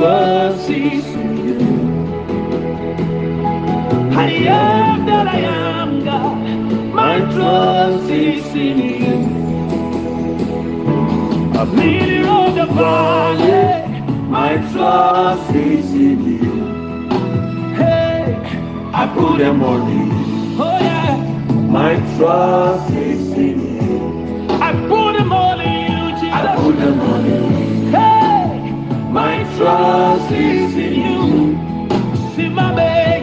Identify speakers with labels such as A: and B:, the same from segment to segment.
A: you. I am that I am, God. My trust is in you. A leader of the valley, my trust is in you. Hey, I put them on you. Oh yeah, my trust is in you. I put them in you, Jesus. I put them on you. Trust is in you.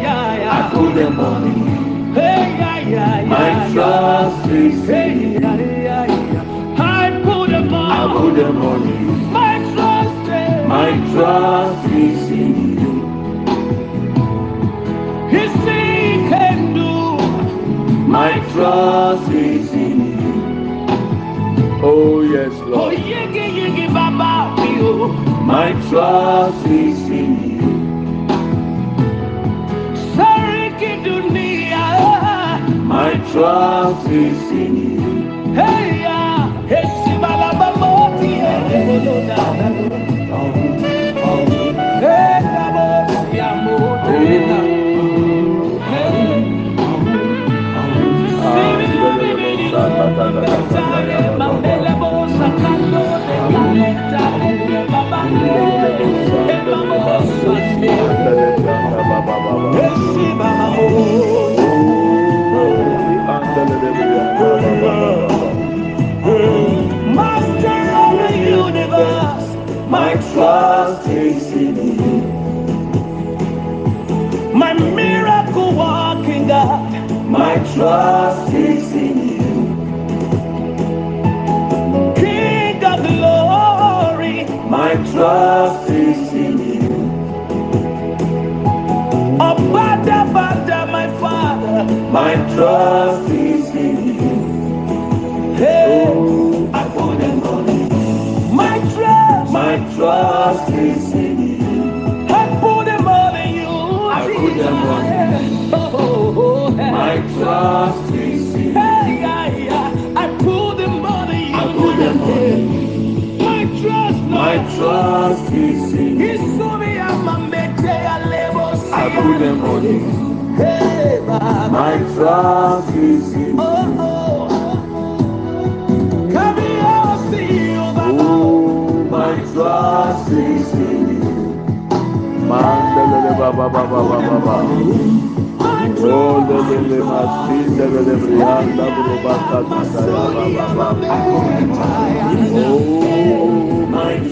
A: Yeah, yeah. I put them on you. Hey, yeah, yeah, yeah. My trust is in you. Yeah, yeah, yeah. I put them on. I put them on you. My trust, is- my trust is in you. His thing can do. My trust is in you.
B: Oh, yes,
A: Oh,
B: Lord.
A: yigi yigi baba you.
B: My trust is in you.
A: Sorry dunia.
B: My trust is in you.
A: Hey ya, esi balaba moti eboloda. Hey ya moti amoti na. Hey. Master trust, is in you. I put them on you. My trust is in you. Oh, my trust is in you. Baba baba
B: baba baba. Oh,
A: trust.
B: lele masinde lele brianda burubaka tata baba baba.
A: My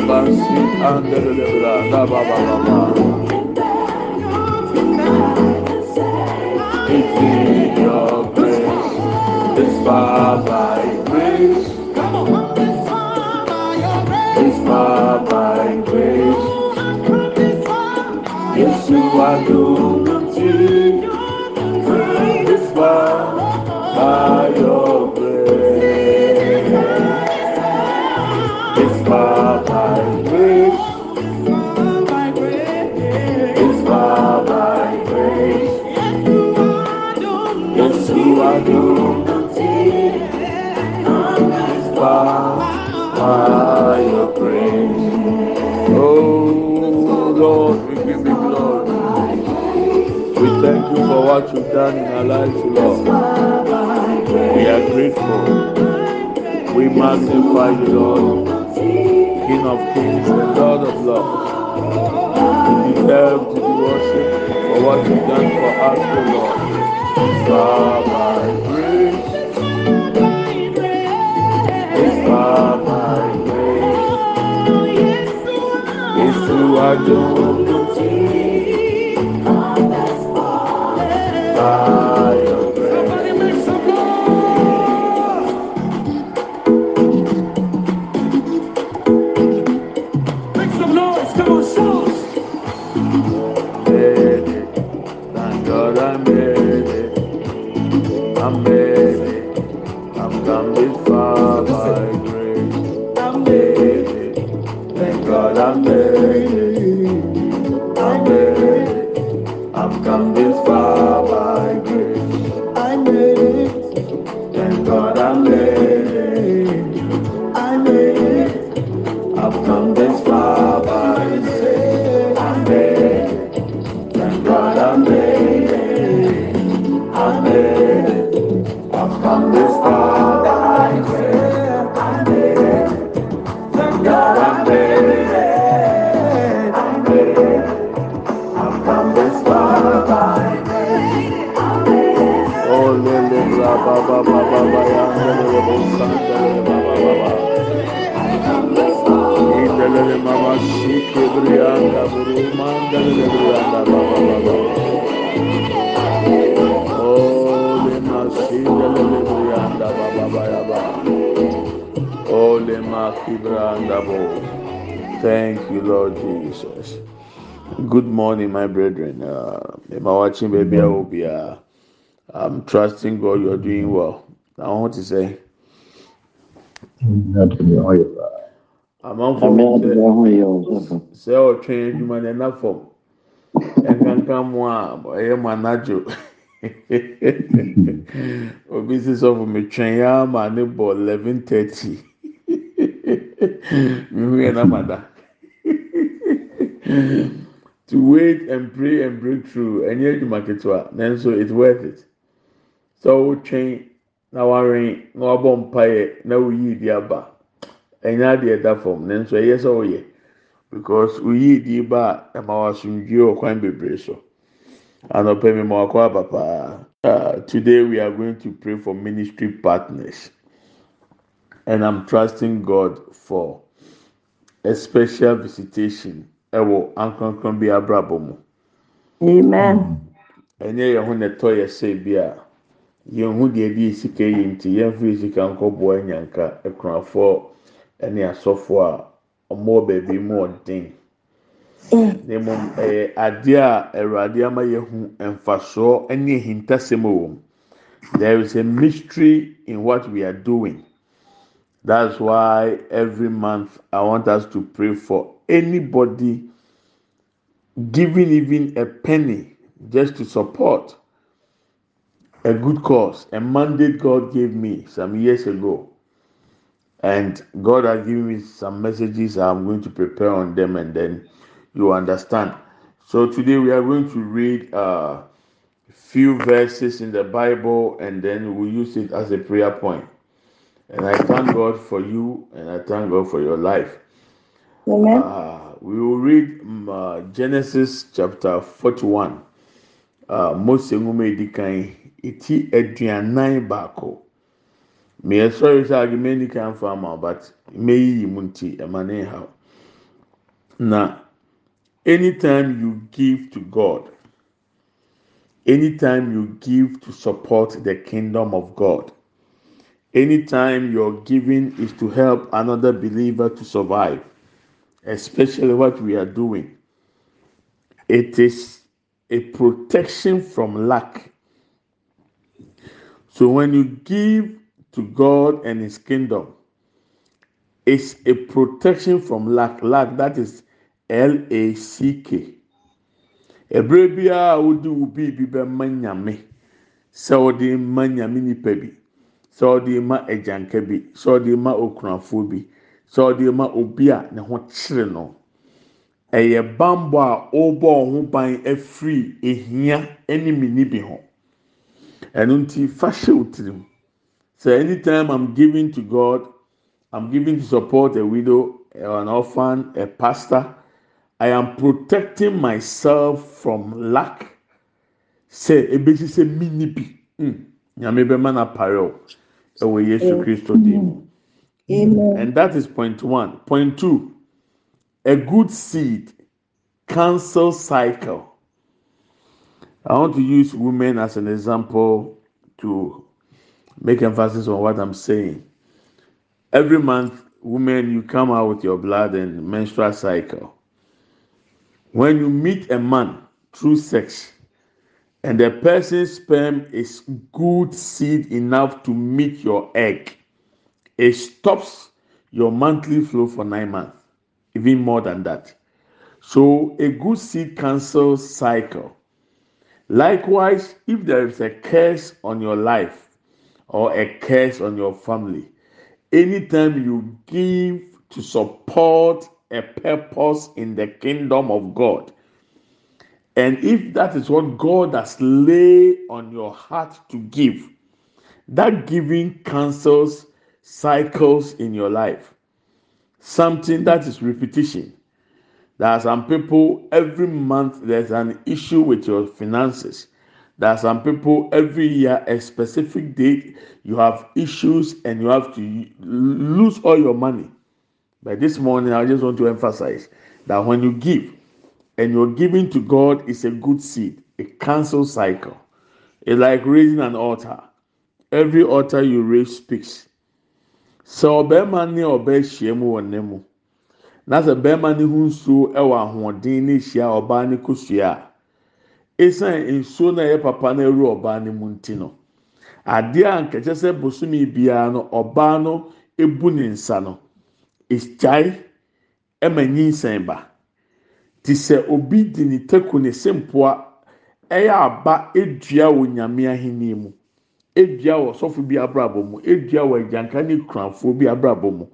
B: Lebasi andelebra da ba ba ba ba. It's in your grace, it's by grace, grace. Yes, you are doomed what you've done in our lives, Lord. We are grateful. We magnify you, Lord, King of kings and Lord of lords. You deserve to be worshipped for what you've done for us, O Lord. By grace, it's by grace. It's through our God I made it. I Thank you, Lord Jesus. Good morning, my brethren. Uh, am I watching baby? I will be. Uh, I'm trusting God. You're doing well. I want to say, amanfo sɛ
C: adịghị ahụ ya ọzọ.
B: sɛ ɔtwe adwuma no ɛna fam ɛnkanka mu a ɛyɛ mu anadwo obi si sɔfo metwɛn ya ama ne bɔ eleven thirty mihu yɛ n'amada to wait and pray and break through ɛnyɛ adwuma ketewa nanso it's worth it. Sɛ ɔtwɛn na wawɛn na wabɔ mpaeɛ na oyi di aba. Ɛnyɛ adeɛ da fam nanso ɛyɛ sɛ ɔyɛ. because oyi di ba a ɛma wasomdwie wɔ kwan bebree so. Anɔpɛ mi ma wakɔ aba paa uh, today we are going to pray for ministry partners. And i'm trusting god for a special visitation ɛwɔ ankrankran bi abrabɔ mu
D: Amen. Mm.
B: ɛnyɛ yɛn ho na ɛtɔ yɛ sɛ bi a yɛn ho deɛ bi sika yi nti yɛn firi sika nkɔboa nyanka ɛkunafoɔ ɛne asɔfoɔ a wɔwɔ baabi mu ɔden. na mmom ɛyɛ adeɛ a awurade ama yɛhu mfasoɔ ne ahintasɛm wɔ mu there is a mystery in what we are doing that's why every month i want us to pray for anybody giving even a penny just to support a good cause a mandate god gave me some years ago and god has given me some messages i'm going to prepare on them and then you understand. So today we are going to read a few verses in the Bible and then we'll use it as a prayer point. And I thank God for you and I thank God for your life.
D: Amen.
B: Uh, we will read um, uh, Genesis chapter 41. Uh, Mose nwoma edi kan eti aduanan baako. Mmea ni kan fa ama but mmeyiyi mu nti ɛma ne ha. anytime you give to god anytime you give to support the kingdom of god anytime your giving is to help another believer to survive especially what we are doing, it is a protection from lack. So when you give to God and His kingdom, it's a protection from lack. Lack that is L A C K. Ebere biara a wodi wo biribi bɛma nyame sɛ ɔde ma nyame nipa bi sɛ ɔde ma agyanka bi sɛ ɔde ma okunafoɔ bi. Sɛ ɔde ma obi a ne ho kyerɛ no ɛyɛ bambɔ a ɔrebɔ ɔho ban afiri ehia ɛne mini bi ho. Ɛno nti fa hyɛ o tirim. Sɛ anytime i'm giving to god i'm giving to support a widow an orphan a pastor i am protecting myself from lack. Sɛ ebesi sɛ mini bi mm nyame bɛma na pare o ɛwɔ yesu kristo dim.
D: Amen.
B: And that is point one. Point two, a good seed cancel cycle. I want to use women as an example to make emphasis on what I'm saying. Every month, women, you come out with your blood and menstrual cycle. When you meet a man through sex, and the person's sperm is good seed enough to meet your egg, it stops your monthly flow for nine months, even more than that. So a good seed cancels cycle. Likewise, if there is a curse on your life or a curse on your family, anytime you give to support a purpose in the kingdom of God, and if that is what God has laid on your heart to give, that giving cancels cycles in your life. Something that is repetition. There are some people every month there's an issue with your finances. There are some people every year a specific date you have issues and you have to lose all your money. But this morning I just want to emphasize that when you give and you're giving to God is a good seed, a cancel cycle. It's like raising an altar. Every altar you raise speaks. Sɛ ɔbɛrima ne ɔbaa ahyia mu wɔ ne mu na sɛ bɛrima ne ho nsuo wɔ ahoɔden ne hyia ɔbaa ne kosua a esan nsuo na ɛyɛ papa na ɛwura ɔbaa ne mu nti no adeɛ a nkɛkyɛ sɛ bosomi biara no ɔbaa no ebu ne nsa no egyae ɛma nyinsɛn ba te sɛ obi di ne teko ne sempoa ɛyɛ aba edua wɔ nyame ahenni mu. Edua wɔ sɔfo bi abrabɔ mu. Edua wɔ agyanka ne kurafoɔ bi abrabɔ mu.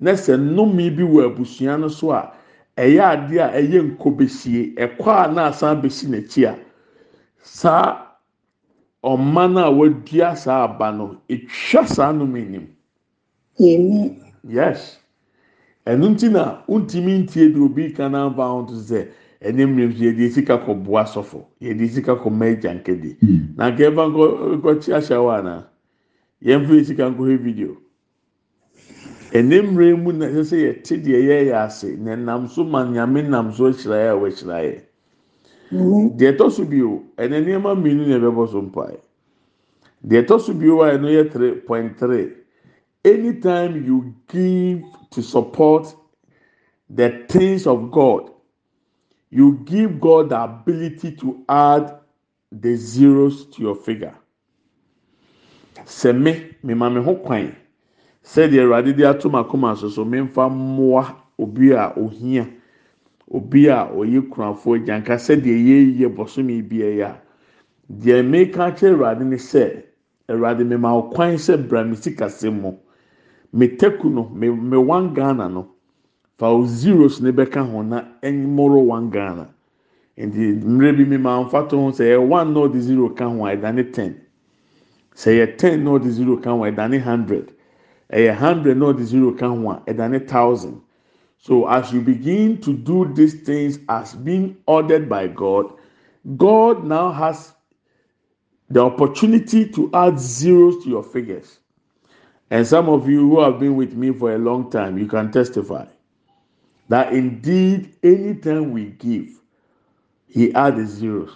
B: Na sɛ nnome bi wɔ abusua no so a ɛyɛ adeɛ a ɛyɛ nkobesie ɛkɔ a na asan besi n'akyi a saa ɔma no a wadua saa aba no etwa saa nnome nim
D: Amen.
B: yes. Ɛno nti na ntumi ntie de obi ka na nfa ho to sɛ ɛne mmiri nso yɛde sika kɔ boa sɔfo yɛde sika kɔ mɛ gya nkɛde na nkɛ ba nkɔ nkɔ kyi ahyɛ yɛn fi sika nkɔ hɛ video. Ɛne mmiri mu na ɛsɛ sɛ yɛte deɛ yɛyɛ ase na nam so ma nyame nam so ahyira yɛ a wɔahyira yɛ
D: hmm.
B: deɛ ɛtɔ so bio ɛna nneɛma mmienu na ɛbɛbɔ so mpae. Deɛ ɛtɔ so bio a ɛno yɛ three point three. Anytime you give to support the things of God. You give God the ability to add the zeros to your figure. Sɛ me, me ma me ho kwan. Sɛdeɛ Awurade de ato m'akoma so so memfa mmoa obi a ohia obi a ɔyɛ kunafoɔ agyanka sɛdeɛ yɛyɛ bɔsɔmi bi ɛyɛ a deɛ meka kyerɛ Awurade ne sɛ Awurade me ma wo kwan sɛ bra me sikasɛm mu. Me teku no me me one Ghana no fa zeros ne bɛka ho na ɛmoro one ghana. Nti mmerɛ bi mi maa nfa to ho sɛ yɛ one na ɔde zero ka ho a ɛdane ten. Sɛ yɛ ten na ɔde zero ka ho a ɛdane hundred. Ɛyɛ hundred na ɔde zero ka ho a ɛdane thousand. So as you begin to do these things as being ordered by god god now has the opportunity to add zeros to your figures. And some of you who have been with me for a long time you can testify that indeed anytime we give, he adds zeros,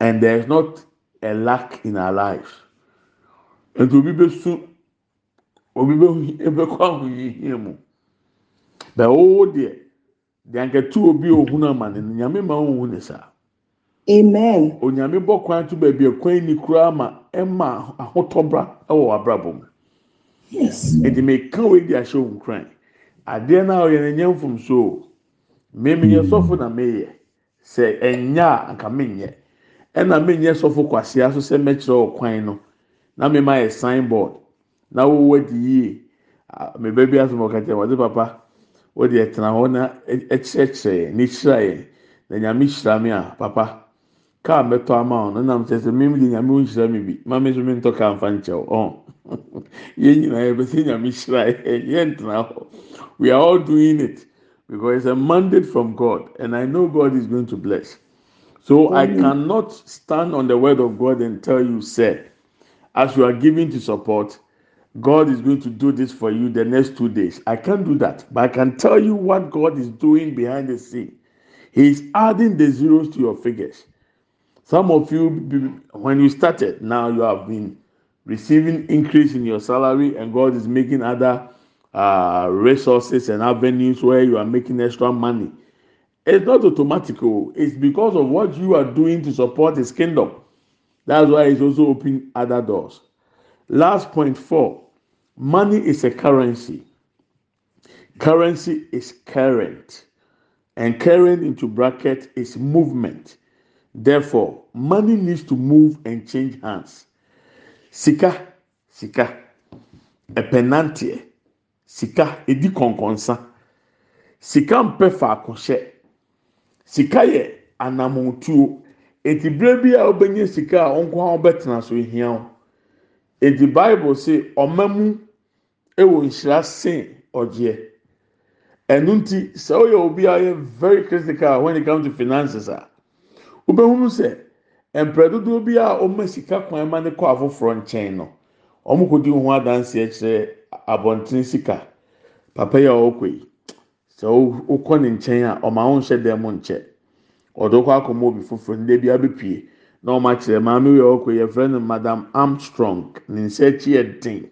B: and there is not a lack in our lives. And to be besu, obi be ebekọ ahuhihie mu. The whole deɛ, deɛ nketewa obi ohun ama ne nyame ma ohun ne saa.
D: Amen.
B: Oh, Onyame bɔ kwan to baabi ekwan ni koraa ma ɛma ahotɔbra ɛwɔ abrabɔ mu.
D: Yes.
B: Ɛdi mɛ kan wo ahyɛ ohun kran. Adeɛ no a ɔyɛ no nyɛ mfomso. O mmemme yɛ sɔfo na meyɛ. Sɛ ɛnyɛ a anka menyɛ. Ɛna menyɛ sɔfo kwasia so sɛ mɛkyerɛ wɔ kwan no na mema yɛ sign board na wɔwɔ adi yie. A me baabi asɛm ɔka kyerɛ wɔde papa wɔde ɛtena hɔ na ɛkyerɛkyerɛ yɛn ne yɛn. Na nyame hyira me a papa kaa mɛtɔ ama wɔn no nam sɛ mmemme de nyame nhyira me bi maame nso mi ntɔ kaa nfa nkyɛw ɔn yɛn nyinaa yɛ bɛ sɛ nyame hyira yɛn yɛn ntena hɔ we are all doing it because it's a mandate from God and I know God is going to bless. So I cannot stand on the word of God and tell you, say, as you are giving to support, God is going to do this for you the next two days. I can't do that, but I can tell you what God is doing behind the scene. He is adding the zeros to your figures. Some of you, when you started, now you have been receiving increase in your salary, and God is making other uh, resources and avenues where you are making extra money. It's not automatic. oh. It's because of what you are doing to support His kingdom. That's why He's also opening other doors. Last point four money is a currency. Currency is current, and current into bracket is movement. Therefore, money needs to move and change hands. Sika, sika, ɛpɛnanteɛ, sika edi kɔnkɔnsa, sika mpɛ faako hyɛ, sika yɛ anamotuo. Eti bere bi a wobɛnya sika a ɔnko a ɔbɛtena so ehia wo. Eti Bible say ɔma mu ɛwɔ nhyira sen ɔgyeɛ. Ɛnu nti sɛ ɔyɛ obi a ɔyɛ very critical when it comes to finances a. wobɛhunu sɛ mpere dodoɔ bi a wɔma sika kwan ma ne kɔ afoforɔ nkyɛn no wɔn kɔdi ho adanseɛ kyerɛ abɔnten sika. Papa yi a ɔkɔ yi sɛ wo- wokɔ ne nkyɛn a ɔma ho nhyɛ dan mu nkyɛ. Ɔde kɔ akɔmɔ obi foforɔ ne debi abɛpie na wɔn akyerɛ maame yi a ɔkɔ yi yɛfrɛ no madam armstrong. Ne nsa akyi yɛ den.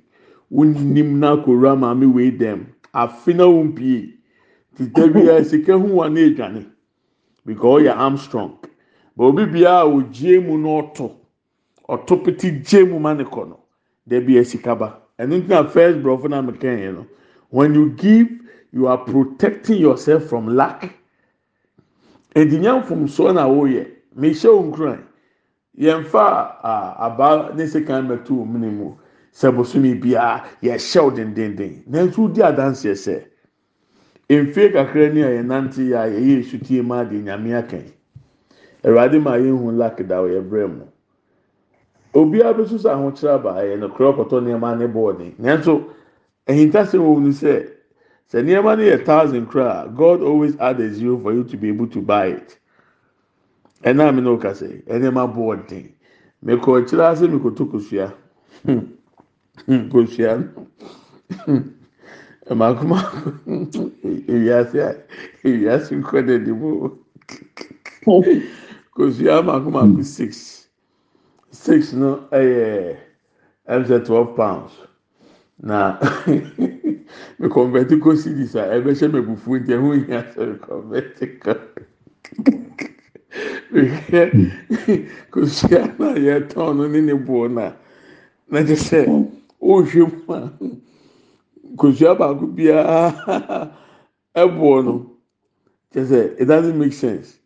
B: Wonim na akɔwura maame wei dɛm. Afe na wɔn pie tita bi a sika ho wa ne edwane because ɔyɛ armstrong. Obi biara a ogyie mu na ɔto ɔto pete gye mu ma ne kɔ no. Debi esikaba ɛno ntina first brɔfo na meka yɛn no when you give you are protecting yourself from lack. Edinya mfomsoɔ na wɔyɛ mehyɛ wɔn kuran yɛnfa a aba ne sekan bɛto wɔn ne mu. Sɛ bosomi biara yɛhyɛ wo dendenden nanso di adanseɛ sɛ mfie kakra ni a yɛnante yɛ a yɛyɛ esutie mu ade nyame akan awurade ma yɛnhu lakda yɛ brɛ mu. Obiara bɛso sɛ ahokyerɛ ba ɛyɛ nokorɛ ɔkɔtɔ nnoɔma ne bɔɔden nanso ahintasɛm wɔ mu sɛ sɛ nnoɔma no yɛ thousand koraa god always add a zero for you to be able to buy it. Ɛna me ne woka sɛ nnoɔma bɔɔden mekɔ akyire ase mekɔtɔ kosua. Hmm. Hmm. Kosua no? Hmm. Makoma ewiase a ewiase nkɔ n'anim o. kosua mako mako hmm. six. Six no yɛ ɛmsɛ twelve pounds. Na me convert ko series a ɛbɛhyɛ me bufu nti ɛho nyɛ sɛ me convert ko mehwɛ hmm. kosua no yɛtɔn no ne ne boɔ no a na kyɛ sɛ hmm. ɔrehwɛ mu a kosua baako biara ɛboɔ no. Kyɛ sɛ it doesn't make sense.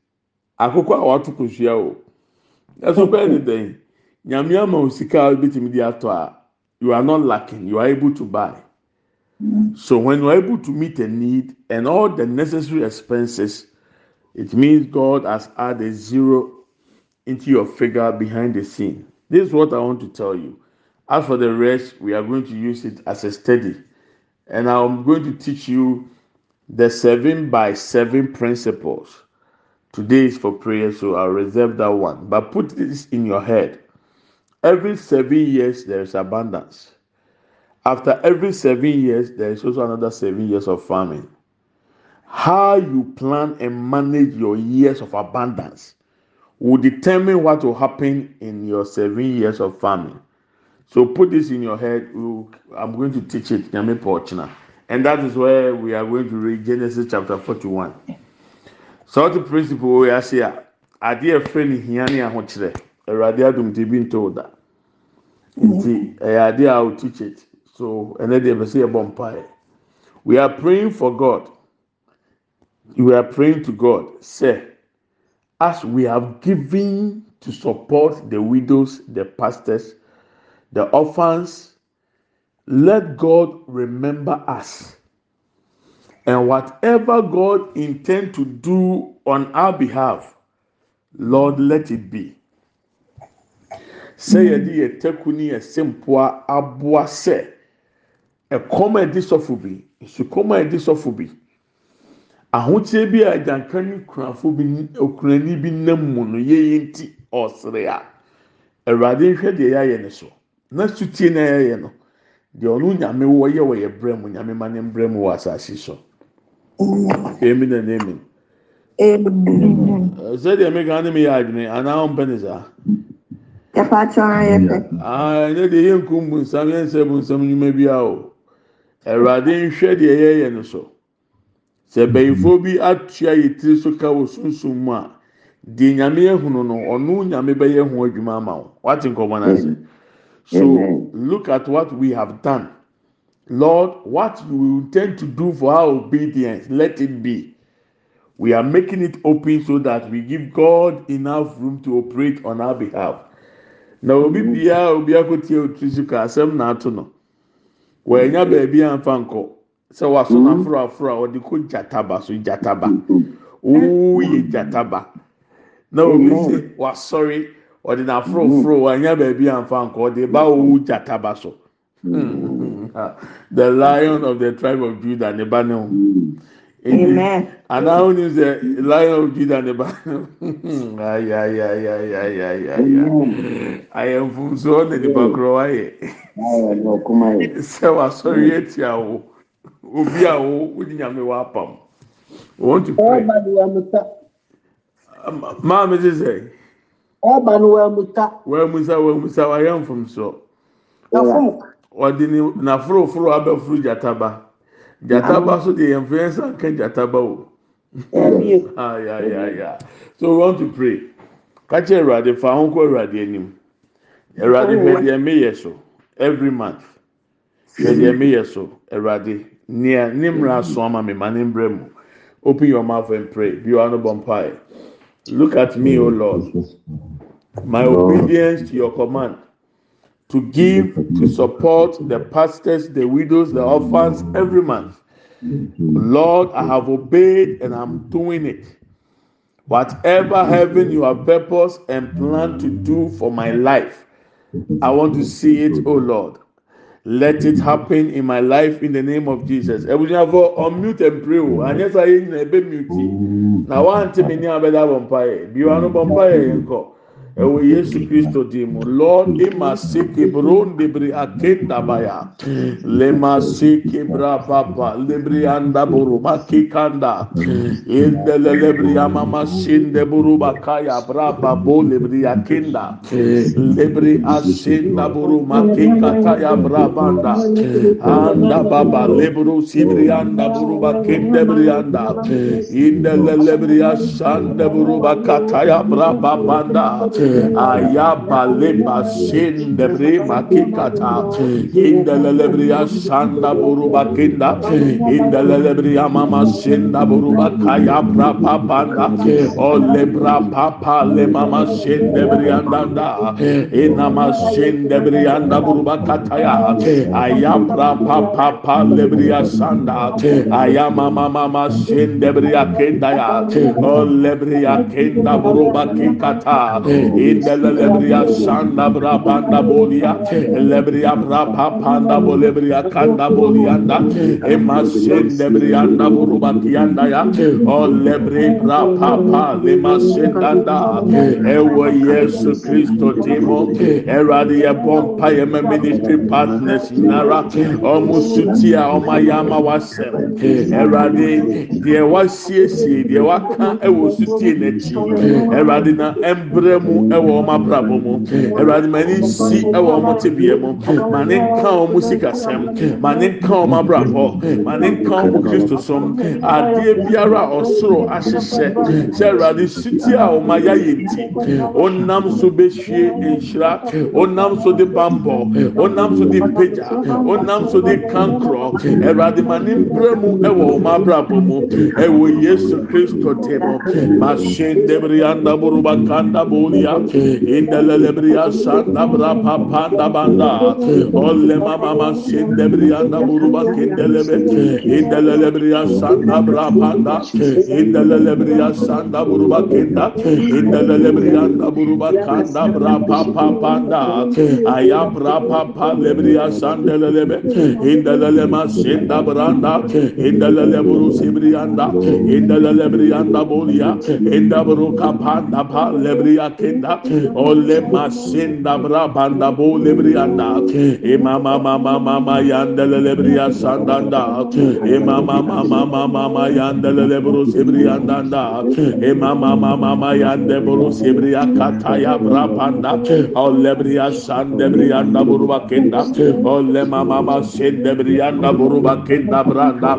B: Akoko a wato kosua o. Ne dɛn nyame ama o sika a obetumi de atɔ a you are not lacking you are able to buy. So when you are able to meet a need and all the necessary expenses it means God has added zero into your figure behind the scene. This is what I want to tell you. As for the rest we are going to use it as a study. And I'm going to teach you the seven by seven principles today is for prayer so I'll reserve that one but put this in your head every seven years there is abundance. After every seven years, there is also another seven years of famine. how you plan and manage your years of abundance will determine what will happen in your seven years of farming. So put this in your head. I'm going to teach it. And that is where we are going to read Genesis chapter 41. sɛ wote principle wɔ ase a adeɛ ɛfrɛ no hia ne ahokyerɛ awurade adomde bi ntɔw da. Nti ɛyɛ adeɛ a wotu church so ɛnɛ deɛ bɛsɛ yɛbɔ mpaeɛ. We are praying for god. We are praying to god. Sɛ as we have given to support the widows the pastors the orphans let god remember us. And whatever god intend to do on our behalf lord let it be. Sɛ yɛde yɛ taku ne yɛ sempoa aboa sɛ ɛkɔm a ɛdi sɔfo bi nsukɔm a ɛdi sɔfo a agyanka ne kunafo bi okunani bi nam mu a awurade nhwɛ deɛ yɛayɛ ne so. Na sutie na yɛyɛ no deɛ ɔno nyame wɔyɛ wɔ yɛ brɛ mu nyame ma ne brɛ mu so Amen and amen. Sẹ́díẹ̀ mi kan ní mi yà àdìní, àná àwọn
D: mpẹ́ ni sá.
B: Yàtọ̀ àti ọ̀rọ̀ yẹn fẹ́. Ẹ̀yẹ́ de yẹn nkú mbù nsàm yẹn nsẹ́ bù nsàm nyuma bi a o. Ẹ̀rọ̀adé nhwẹ́ deɛ yɛyɛ no so. Sɛ bẹ̀yìfo bi atua yɛ tiri so ka wɔ sunsun mu a, deɛ nyame ehunu no, ɔno nyame bɛyɛ ho adwuma ama o. Wate nkɔmɔ n'ase. So look at what we have done. Lord what you intend to do for our obedience let it be. We are making it open so that we give god enough room to operate on our behalf. Na obi biara obi akotie otiri so ka asɛm na ato no. Wɔanya baabi anfa nkɔ. Sɛ waso n'aforo aforo a ɔde kɔ gyataba so gyataba. Ooo yɛ gyataba. Na obi sɛ wasɔre ɔde n'aforo foro wɔanya baabi anfa nkɔ ɔde ba ooo gyataba so. Hmm. The lion of the tribe of judah ne ba ne ho
D: Amen.
B: anaa onim sɛ lion of judah ne ba ne ho ayayayayayaya ayɛmfunsoɔ na nipa korɔ wayɛ. sɛ wasɔre atia wo obi a wo wodi nyame wapam want to pray.
C: Ọba ni wàá mu ta.
B: Um, maame ti sɛ
C: Ọba ni wàá mu ta.
B: wamusa wamusa wayɛ mfomsoɔ
C: Yàfọ̀
B: ɔde ne n'aforoforo abɛforo gyataba gyataba so de yɛn fɛn nsa nka gyataba o ayayaya ah, so we want to pray. Kakyɛ awurade fa ho kɔ awurade anim awurade hwɛ deɛ meyɛ so every month. Hwɛ deɛ meyɛ so awurade nea ne mmira so ama me ma ne mbrɛ mu open your mouth and pray. Bi wa no bɔ mpae look at me o lord. My obedience to your command to give to support the pastors the widows the orphans every month lord i have obeyed and i'm doing it whatever heaven you have purpose and plan to do for my life I want to see it, oh Lord. Let it happen in my life in the name of Jesus. Unmute and pray o. Anya sa yɛ nyina ebe mute. Na wante mi ni abɛda bɔ mpaeɛ. Eh. Biwa no bɔ mpaeɛ eh, yɛn kɔ. ɛwɔ yesu kristo di mu. Lord ima se kebron debri akenda baya. Lema se kebra papa. Lebri anda buru maki kanda. Inde lebri amama shinde buru bakaya braba bo lebri akenda lebri ashinda buru maki kataya brabanda anda baba lebru sibri anda buru bakende bri anda. Lebri ashanda buru bakataya braba banda. ayabaleba sendebre makikata. Indelelebria sanda buruba kinda. Indelelebria mama senda buruba kaya brapa banda ole brapa pale mama sendebriandanda inama sendebrianda buruba kataya. Ayabrapa papa lebria sanda ayama mama mama sendebria kinda ya ole bria kinda buruba kikata. Bakikata. indelelebria sanda bra panda bolia. Lebria bra panda bolebria kanda bolianda. Emasende brianda buruba kianda ya. O oh, lebre bra papa lemasendanda ewo yesu kristo timo. Eradi ye bompa ye ministry partners nara ọmọ suti a ọmọ ayama wasẹm eradi deɛ wasiesie deɛ waka ɛwɔ sutie n'akyi eradi na ɛmbrɛ mu ɛwɔ ɔmo abrabɔ mu awurade ma ne nsi ɛwɔ ɔmo tebea mu ma ne nka ɔmo sikasɛm ma ne nka ɔmo abrabɔ ma ne nka ɔmo kristo som. Adeɛ biara ɔsoro ahyehyɛ sɛ awurade suti a ɔmo ayɛ yɛ nti. Ɔnam so behwie nhyira ɔnam so de bambɔ ɔnam so de mpagya ɔnam so de kankorɔ awurade ma ne mbrɛ mu ɛwɔ ɔmo abrabɔ mu ɛwɔ yesu kristo temo ma hyɛn debiri anda boruba yante indelele briya sanda brapa panda banda olle mama masin de briya da buruba kindelebe. İndelele briya sanda brapa da. İndelele briya sanda buruba kinda. İndelele briya da buruba kanda brapa panda. Ayam brapa panda briya sandelelebe indelele masin da branda indelele buru sibriyanda. İndelele briya da bolya. İnda buru kapanda pa lebriya kin masenda ole masenda bra banda bo lebrianda e mama mama mama yandele lebria sandanda e mama mama mama mama yandele lebro sebriandanda mama mama mama yande bro kataya bra ole bria sandebrianda burba kenda ole mama mama sendebrianda kenda branda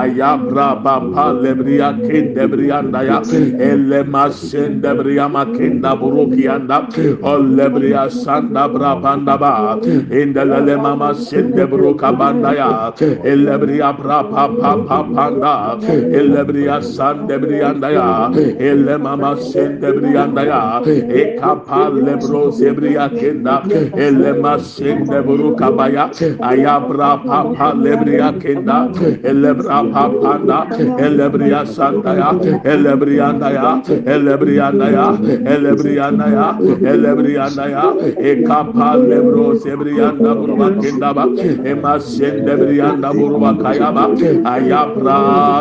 B: ayabra baba lebria kendebrianda ya ele masendebria makinda buru brokianda olebria sanda brabanda ba indelele mama sinde brokabanda ya elebria brapa papa panda elebria sande brianda ya ele mama sinde brianda ya ekapa lebro zebria kenda ele masinde brokabaya ayabra papa lebria kenda elebra panda elebria sanda ya elebria ya elebria ya elebria yanda ya elebri yanda ya e kapal lebro sebri yanda burma kendaba e masyen lebri yanda burma kayaba ayapra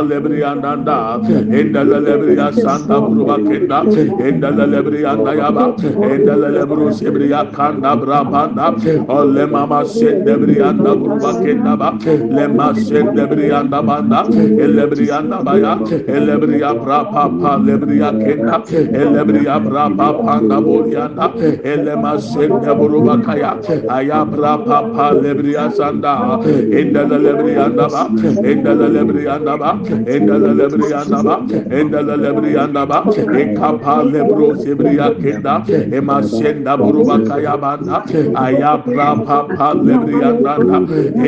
B: lebri yanda da endele lebri yanda burma kenda endele lebri yanda yaba endele lebro sebri yakanda brabanda ole mama sen lebri yanda burma kendaba le masyen lebri yanda banda elebri yanda baya elebri yapra papa lebri yakenda elebri yapra papa brapa panda bolianda elema sende buruba kaya ayabra papa lebriya sanda endele lebriyanda ba endele lebriyanda ba endele lebriyanda ba endele lebriyanda ba ekapa lebro sebriya kenda ema senda buruba kaya banda ayabra papa lebriyanda da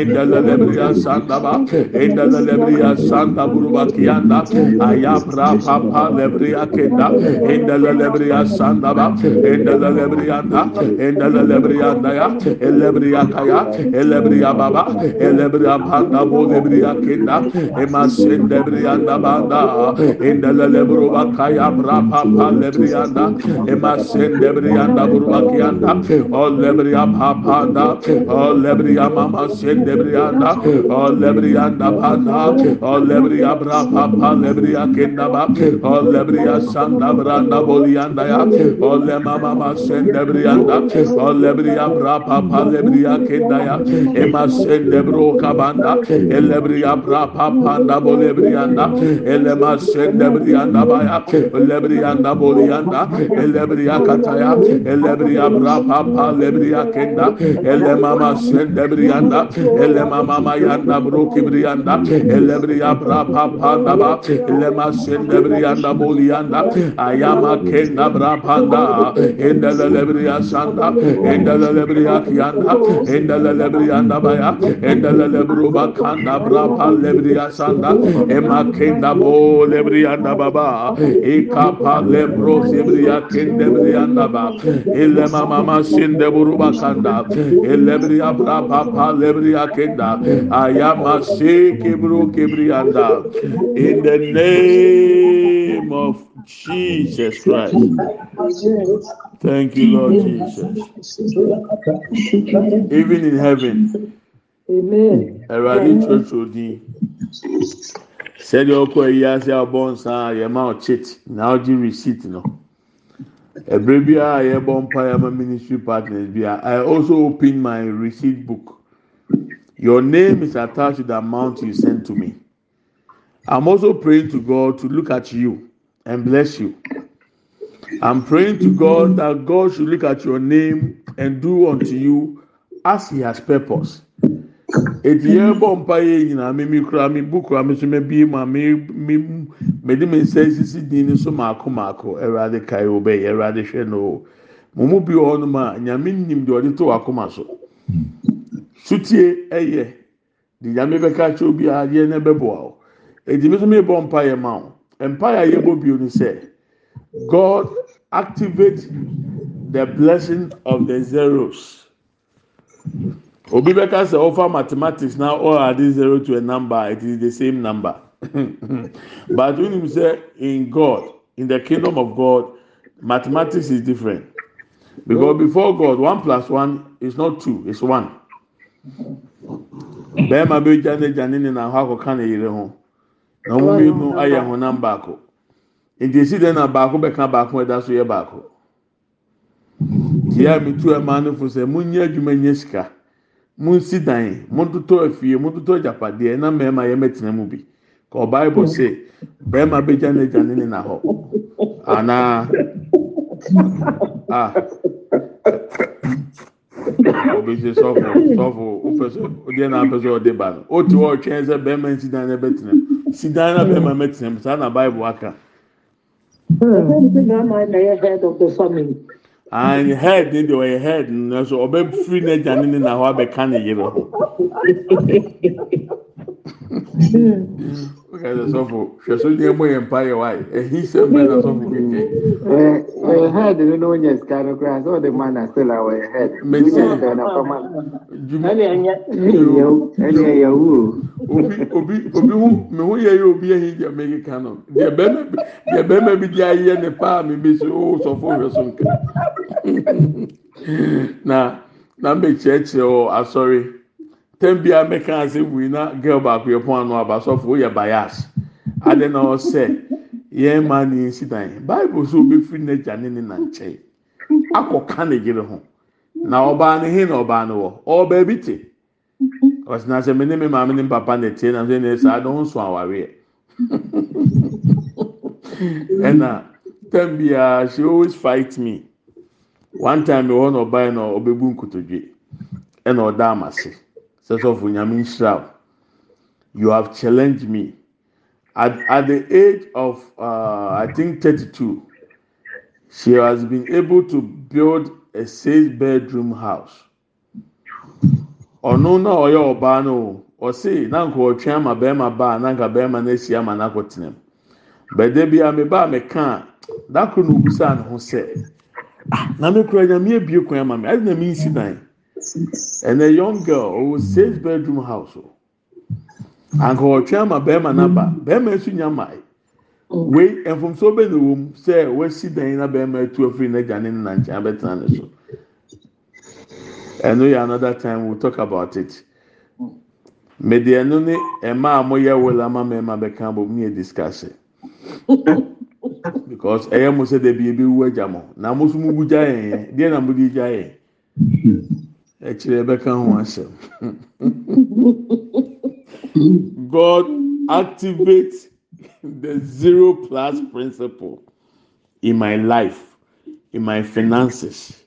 B: endele lebriya sanda ba endele lebriya sanda buruba kiyanda ayabra papa lebriya kenda endele lebriya sanda yanda, enda da lebri yanda, enda da lebri yanda ya, elebri yakaya, elebri yababa, elebri yapanda bo lebri yakinda, emasin banda, enda da lebru bakaya brapa pa lebri yanda, emasin lebri yanda burbak yanda, o lebri yapanda, o lebri yamama sen lebri yanda, o lebri yanda banda, o lebri yabrapa pa lebri yakinda ba, o branda bolianda ya, Ole mama ma sendebriyanda. Ole briya brapa pa lebriya kendaya. Ema sendebro kabanda. Ele briya brapa panda bole briyanda. Ele ma sendebriyanda baya. Ole briyanda boliyanda. Ele briya kataya. Ele briya brapa pa lebriya kenda. Ele mama sendebriyanda. Ele mama ma yanda bro kibriyanda. Ele briya brapa panda ba. Ele ma sendebriyanda boliyanda. Ayama kenda brapa brapanda endele lebriya sanda endele lebriya kiyanda endele lebriyanda baya endele lebruba kanda brapa lebriya sanda. Ema kenda bo lebriyanda baba ikapa lebro sebriya kende briyanda ba ele mama masinde buruba kanda elebriya brapa pa lebriya kenda ayama se kebru kebriyanda in the name of Jesus Christ. Thank you, Lord Jesus. Even in heaven,
C: Amen.
B: Awurade twerɛtwerɛ din. Sɛdeɛ ɔkɔ ayi ase abɔ nsa a yɛma ɔkyit na ɔgye receipt no. Ɛberɛ bi a yɛbɔ mpa yɛma ministry partners bi a I also open my receipt book. Your name is attached to the amount you sent to me. I'm also praying to God to look at you and bless you. I'm praying to God that God should look at your name and do unto you as He has purpose. Eti yɛn bɔ mpa yɛ nyinaa mi mi kura mi bu kura mi so mi bie mu a mi mi mi de mi nsa esisi din ni so maako maako ɛwurade kae o bɛyɛ ɛwurade hwɛ no. O mo mu bi wɔ hɔnom a nyame nim deɛ ɔde to wakoma so. Sutie ɛyɛ de nyame bɛka kyerɛ obi a yɛn na ɛbɛboa o. Eti mi so mi bɔ mpa yɛ ma o yɛ bɔ bio ni sɛ God activate the blessing of the zeros. Obi bɛka sɛ ɔfa mathematics na all add zero to a number it is the same number. but when you say in God in the kingdom of God mathematics is different because before God one plus one is not two it's one. Bɛrima bɛ gya ne gya ne ne na hɔ akɔka ne yere ho na wɔn mmienu ayɛ honam baako nti esi dɛ na baako bɛka baako ɛda so yɛ baako tia mi tu ɛmaa no fo sɛ mo nyɛ adwuma nyɛ sika mo nsi dan mo ntoto afie mo ntoto agyapadeɛ na mmarima yɛ mɛtena mu bi ka ɔbaaibɔ sɛ bɛrima bɛgya ne gya ne ne na hɔ anaa a. Obi sɛ sɔfo sɔfo wopɛ sɛ ɔdeɛ na apɛ sɛ ɔde ba no o ti hɔ ɔtwɛn sɛ bɛrima nsi dan na bɛtena mu sidan na bẹẹ ma mẹtìrẹ hmm.
C: mu sáà na bible aka. Hmm.
B: and head ni de ɔyɛ head nso ɔbɛ firi n'agya ne ne na hɔ abɛka ne yere hɔ. ɔkasa sɔfo hwɛ so ní ɛmɔ yɛn mpa yɛ wa yi na sɔfo keke yɛ yɛ deɛ deɛ deɛ kyerɛkyerɛ wɔ asɔre tɛm bi a mɛka ase wui na girl baako yɛ pɔn ano aba sɔfo o yɛ bias ade na ɔsɛ yɛn maa ni esi dan bible so obi firi n'agya ne ne na nkyɛn akɔ ka ne yere ho na ɔbaa ne he na ɔbaa ne wɔ ɔbaa bi te ɔsena sɛ me ne me maame ne papa na tie na sɛ ne saa de ho nso awareɛ ɛna tɛm biara she always fight me. One time ɛwɔ na ɔbaa na ɔbɛbu nkotodwe ɛna ɔda ama se sɛ sɔfo nyame nhyira you have challenged me. At at the age of uh, i think thirty-two she has been able to build a six bedroom house. Ɔno na ɔyɛ ɔbaa no o. Ɔse na nka ɔtwe ama bɛrima baa na nka bɛrima no asi ama n'akɔ tena mu bɛdɛ bi a me ba me ka dakoro na obusa ne ho sɛ ah na me kura nyame ebie kwan ama me. Adi na me nsi dan and a young girl ɔwɔ six bedroom house o anka ɔtwe ama bɛrima n'aba bɛrima nso nya ma wei mfomso bɛ na wɔm sɛ wɔasi dan na bɛrima atu afiri n'agya ne ne na nkyɛn abɛtena ne so. ɛno yɛ another time we'll talk about it. Mede ɛno ne ɛma a moyɛ wɛl ama mɛma bɛka bɔ mu yɛ discuss because ɛyɛ mo sɛ dɛbi ebi wu agya mo. Na mo nso mo bu gya yɛn yɛn. Deɛ na mo de gya yɛn. ɛkyerɛ ɛbɛka ho asɛm. God activate the zero plus principle in my life in my finances.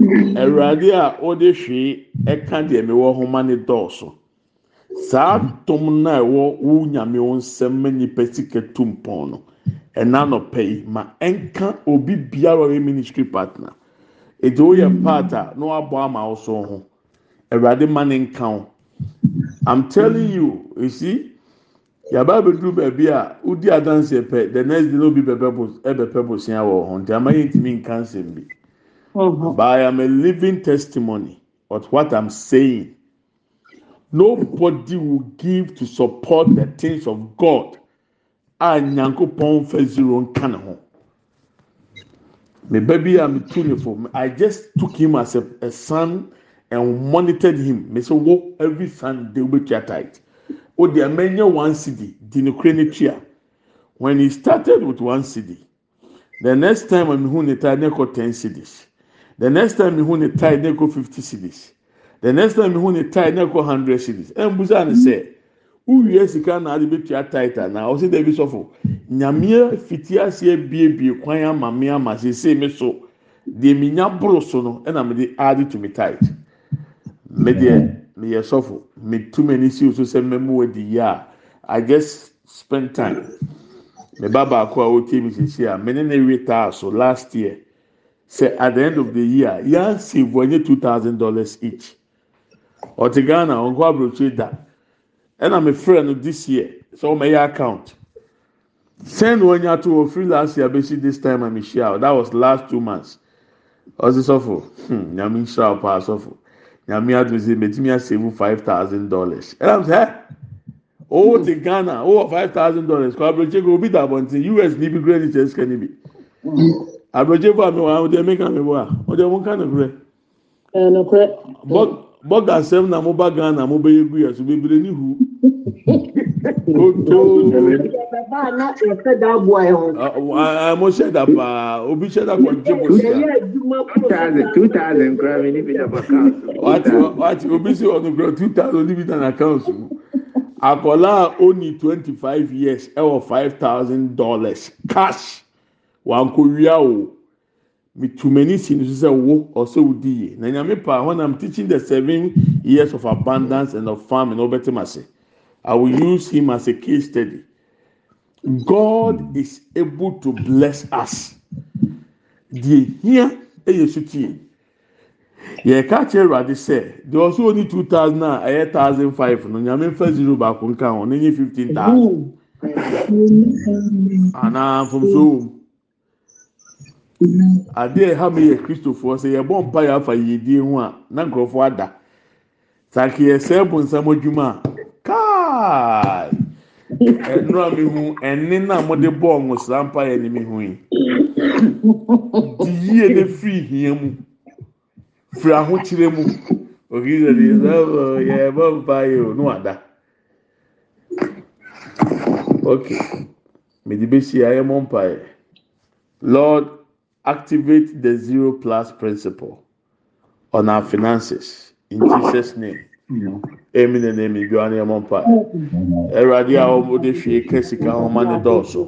B: Awurade a ɔde hwee ɛka deɛ mewɔ ho ma ne dɔɔso. Saa tom no a ɛwɔ wo nyame wo nsɛm ma nnipa sika tu mpɔn no ɛna nɔpɛ yi ma ɛnka obi biara ɔyɛ ministry partner. Èdè woyɛ part a na wabɔ ama so ho awurade ma ne nka wo i'm telling you esi yaba abɛduru baabi a wodi adanseɛ pɛ the next day na obi bɛbɛ bo ɛbɛpɛ bosia wɔ ho nti ama yɛn ntumi nka nsɛm bi. But I am a living testimony of what I'm saying. Nobody will give to support the things of God. A nyankopɔn fɛ zero nka ne ho. Me baby a me tu ne fo i just took him as a, a son and monitored him. Me say wo every sunday wo betua tight. O de amenya one cd di ne kure ne when he started with one cd the next time i hu ne tie ne kɔ ten cds the next time hu ne tie ne kɔ fifty cds the next time hu ne tie ne kɔ hundred cds ɛn busa ne wowie sika na ade bɛtua tit anaa ɔsi dɛbi sɔfo nyamea fiti aseɛ biebie kwan ama me ama sese mi so. Deɛ mi nya boro so no ɛna mi de add to mi tit mi deɛ mi yɛ sɔfo. Mi tu mi ani si so sɛ mɛmu wɔ di yia a i just spend time. Mi ba baako a ɔte mi sisi a mi ne ne wi taa so last year. Sɛ at the end of the year yan save wɔnyɛ two thousand dollars each. Ɔte ghana ɔnkɔ aburokyi da. ɛna me frɛ no this year so ɔmo ɛyɛ account. Send wɔn nyɛ ato wɔ free last year bɛsi this time a me hyia o that was last two months. Ɔsi sɔfo hmm nyame nhyira o paa sɔfo. Nyame adum sɛ mɛtumi asave five thousand dollars. Ɛna sɛ ɛ? O hmm. te ghana o wɔ five thousand dollars. Kɔ aburokyɛ ko obi da abɔnten us ni bi kura ni kyɛ sika ni bi. Hmm. Aburokyɛ fo a mi wɔ ha o deɛ mi ka mi bɔ a? O deɛ mo ka ne kurɛ.
C: ɛɛ
B: bọ́gà sẹ́m na mo bá gan na mo bẹ yegu yẹ so bebree ni hu. mo ṣe da paa obi ṣe da kọjú mo ṣe
C: da.
E: two thousand kura mi níbi na account.
B: wati obi ṣe ọ̀nà kura two thousand níbi na account mu akọla a ó ní twenty five years ẹ wọ five thousand dollars cash wà á kó wíyà o mitumani si ni so sɛ wo ɔsɛ wodi yie na nyame pa when i'm teaching the seven years of abundance and of farming ɔbɛte ma se i will use him as a case study. God is able to bless us. Deɛ hia ɛyɛ so tie. Yɛka kyerɛ awurade sɛ deɛ ɔsɛ oni two thousand a ɛyɛ thousand five. No nyame nfa zero baako nka ho ne nye fifteen thousand. Anaa mfomso wɔ mu adeɛ ɛha mi yɛ kristofoɔ sɛ yɛbɔ mpa yɛ afa yiedie ho a na nkurɔfoɔ ada. Sake yɛsɛ bo nsɛm adwuma a kaai! Ɛnura mi hu ɛne na mo de bɔɔ ŋosira mpa yɛ ne mi hu yi. Di yie ne firi hia mu. Firi ahokyere mu. Okiri sɛ de sɛ yɛbɔ mpa yɛ o no ada. Okay mede besi ayɛ mɔ mpa yɛ. Lord. Activate the zero plus principle on our finances in Jesus' name. Amen and amen. Bi wani ɛmɔ mpa. Ɛwurade a wɔde hwie ka sika ahoma ne dɔɔso.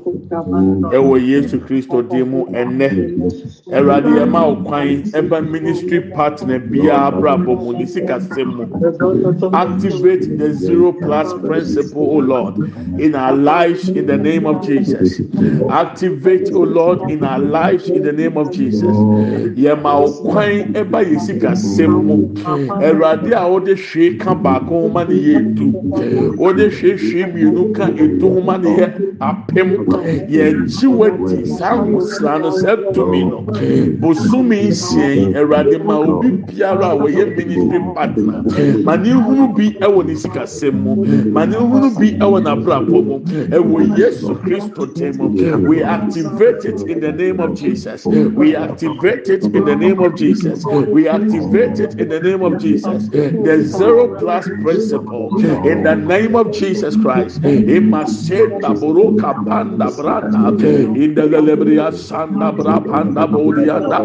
B: Ɛwɔ Yesu Kristo din mu ɛnɛ. Ɛwurade ɛma ɔkwan ɛba ministry partner biara abrabɔ mu ne sika sɛm mu. Activate the zero plus principle, O Lord, in our lives in the name of Jesus. Activate, O Lord, in our lives in the name of Jesus. Yɛma ɔkwan ɛba yɛ sika sɛm mu. Ɛwurade a wɔde hwie ka baako yɛ mmienu ka yɛ apem saa tumi no nsia yi ma obi biara a wɔyɛ ministry partner ma ne bi ɛwɔ ne mu ma ne bi ɛwɔ n'abrabɔ mu. Ɛwɔ yesu kristo tem mu. We activate it in the name of jesus. We activate it in the name of jesus. We activate it in the name of jesus. The zero plus principle. In the name of Jesus Christ. Imasenda buruka panda branda in the lelebria sanda brapanda bodianda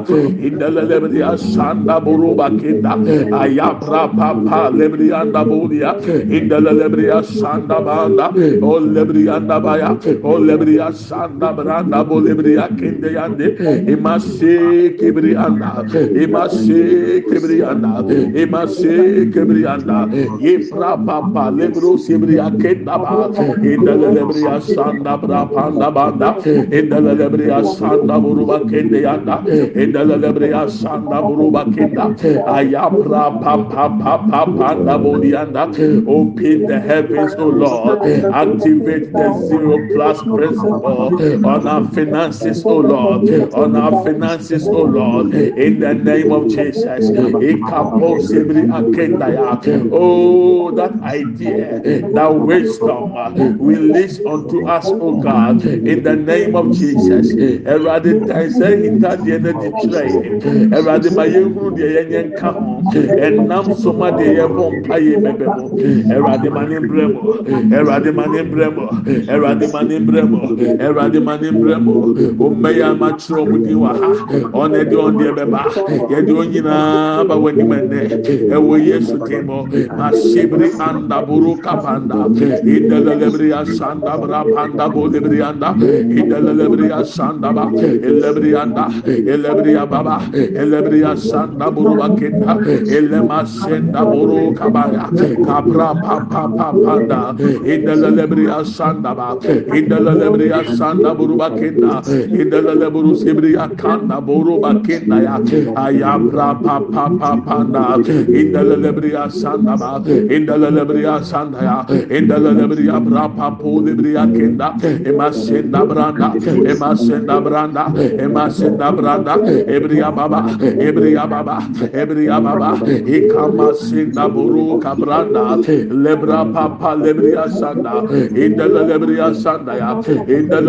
B: in the lelebria sanda buruba kinda. Ayabra papa lebrianda bodia in the lelebria sanda banda. O oh, lebrianda baya. O oh, lebria sanda branda bolebria kinde yande imase kibrianda. Imase kibrianda. Imase kibrianda Yefra papa lebro sebri akenda ba indele lebri asanda bra panda banda. Indele lebri asanda buruba kende yanda. Indele lebri asanda buruba kenda ayabra papa papa panda bodianda open the heavens o lord. Activate the zero plus principle on our finances o lord. On our finances o lord. In the name of jesus. Ikapo sebri akenda ya. Oh Oh, that idea, that wisdom, uh, release unto us, oh God, in the name of Jesus. Erade taisa itadeɛ na di kyerɛ Erade ma yɛn huru deɛ yɛn yɛn ka ho. Ɛnam soma deɛ yɛn bɔ mpa yɛ bɛbɛ mo. Erade ma ne mbrɛ mo. Erade ma ne mbrɛ mo. Erade ma ne mbrɛ mo. Erade ma ne mbrɛ mo. Omɛyɛ ama kyerɛ ɔmo di wa ha. Ɔna de ɔn deɛ bɛba. Yɛde wɔn ba wɔ anim ɛnɛ. Ɛwɔ Yesu mo. Shibri anda buru kapanda. İdelelebriya sanda brabanda bolebriyanda. İdelelebriya sanda ba. Elebriyanda. Elebriya baba. Elebriya sanda buru bakenda. Elema senda buru kabaya. Kapra pa pa pa panda. İdelelebriya sanda ba. İdelelebriya sanda buru bakenda. İdelele buru sibriya kanda buru bakenda ya. Ayabra pa pa pa panda. İdelelebriya sanda ba in the lebriya sandaya in the brapa po lebriya kenda emasenda branda emasenda branda emasenda branda ebriya baba ebriya baba ebriya baba ikama senda buru kabranda lebra papa lebriya sanda in the lebriya sandaya in the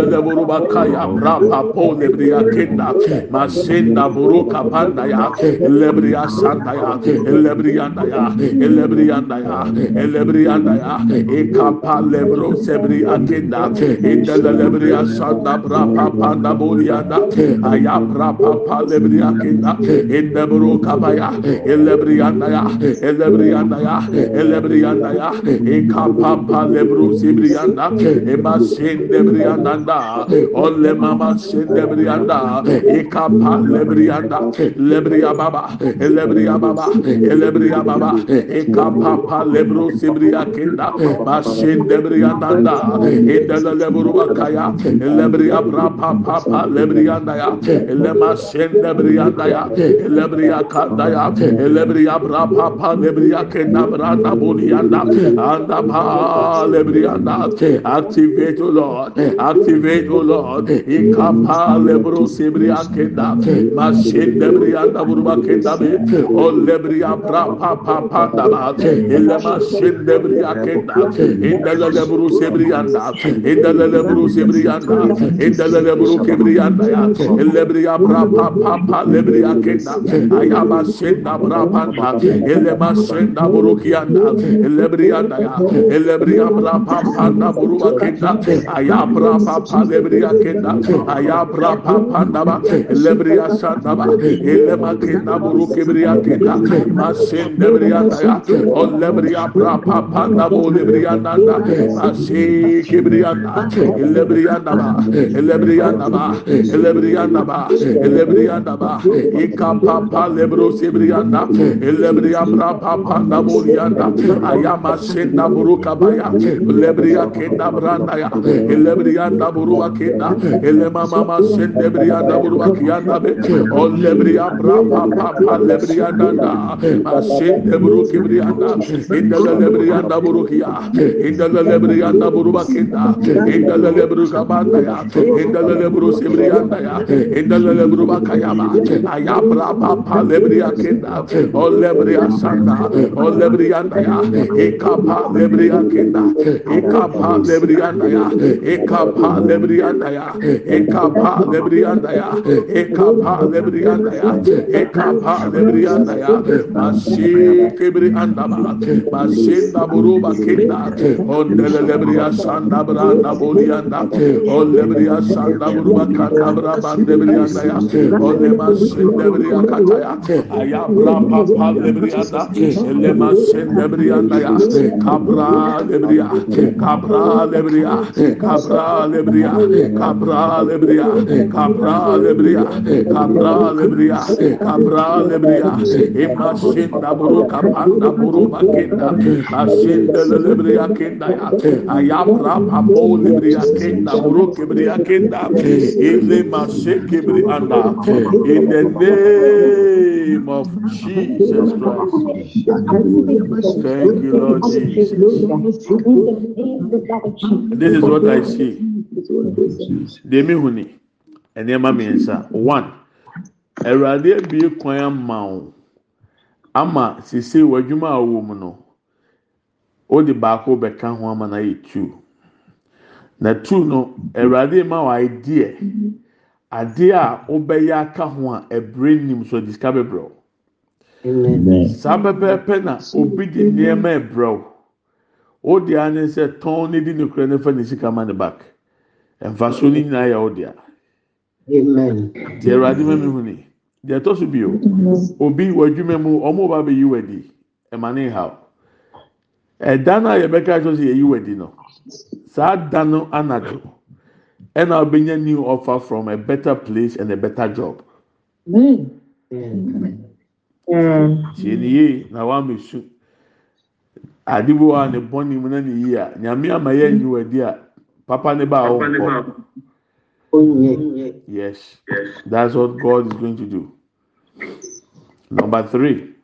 B: bakaya brapa po lebriya kenda masenda buru kapanda ya lebriya sandaya lebriya ya lebriya andaya, elebri andaya, ekapa lebro sebri akinda, indele lebri asanda brapa panda bolianda, aya brapa pa lebri akinda, indebro kabaya, elebri andaya, elebri andaya, elebri andaya, ekapa pa lebro sebri anda, eba sendebri andanda, olle mama sendebri anda, ekapa lebri anda, lebri ababa, lebri ababa, lebri ababa, ekapa pa lebro sibria kenda eh. ba shin debria danda indala lebro bakaya lebria bra pa pa pa lebria daya lema shin debria daya lebria kanda ya lebria bra pa pa lebria kenda bra da bolianda anda pa lebria da activate o lord activate o lord. Ikapa lebro sibria kenda ba shin debria da burba kenda be o lebria bra pa pa pa da illema şindebri yakenda indele lebru sebri yanda indele lebru sebri yanda indele lebru kebri yanda ya. Lebri ya bra pa pa pa lebri yakenda ayaba şinda bra pa pa. illema şinda buru kiyanda lebri yanda ya. Lebri ya bra pa pa da buru yakenda ayabra pa pa lebri yakenda ayabra pa pa da ba lebri ya şanda ba illema kenda buru kebri yakenda ma şindebri yanda ya. Lebria Papa Panda Bolibriana, Asi Kibriana, Lebriana, Lebriana, Lebriana, Lebriana, Ikapa Lebro Sibriana, Lebria Papa Panda Boliana, Ayama Senda Burukabaya, Lebria Kenda Brandaya, Lebriana Buruakenda, Elemama Sendebriana Buruakiana, Olebria Brapa Papa Lebriana, Asende Burukibriana, indalelebriya daburukiya indalelebriya daburubakita indalelebrukabandaya indalalebrusibriyandaya indalelebrubakayama ayabrabapalebriya kinda olebriya sanda olebriyandaya. Ikapa lebriya kinda ikapa lebriyandaya ikapa lebriyandaya ikapa lebriyandaya ikapa lebriyandaya ikapa lebriyandaya masikebriandaba Mashinda Buruba Kinda, on Delebria Santa Branda Bolianda, on Lebria Santa Buruba Cantabra Bandebria Naya, on the Masindebria Kataya, Ayabra Papa Lebrianda, Lemasindebria Naya, Cabra Lebria, Cabra Lebria, Cabra Lebria, Cabra Lebria, Cabra Lebria, Cabra Lebria, Cabra Lebria, Imashinda Buruka Panda Buruba. Bakenda. Mashinda lebri ya kenda ya. Ayabra papo lebri ya kenda buru kebri ya kenda. Ile mashe kebri anda. In the name of Jesus Christ. Thank you, Lord Jesus. This is what I see. Demi huni. Nneɛma mmiɛnsa. One. Awurade abie kwan ama wo. Ama sisi w'adwuma a wɔwɔ mu no. wode baako bɛka ho ama na yɛ two. Na two no awurade ma wɔ idea adeɛ a wobɛyɛ aka ho a ɛbrɛ nim so de sika bɛbrɛ wo saa pɛpɛɛpɛ na obi de nneɛma ɛbrɛ wo wode a ne sɛ tɔn ne di ne kura ne fa ne sika ma ne back. Mfaso ne nyinaa yɛ wo dea. Deɛ awurade ma mi hu ni deɛ ɛtɔ so bio obi wɔ adwuma mu ɔmo ba bɛyi wɔ adi ɛma ne ha ɛda no a yɛbɛka kyerɛ sɛ yɛyi wɔ adi no. Saa da no anadwo ɛna ɔbɛnya new offer from a better place and a better job. Tie ne yie na wama su ade bi wɔ a ne bɔ ne mu na ne yie a. Nyame ama yɛ nyi wɔ adi a papa ne ba a ɔnkɔ. Yes, that's what God is going to do. Number three,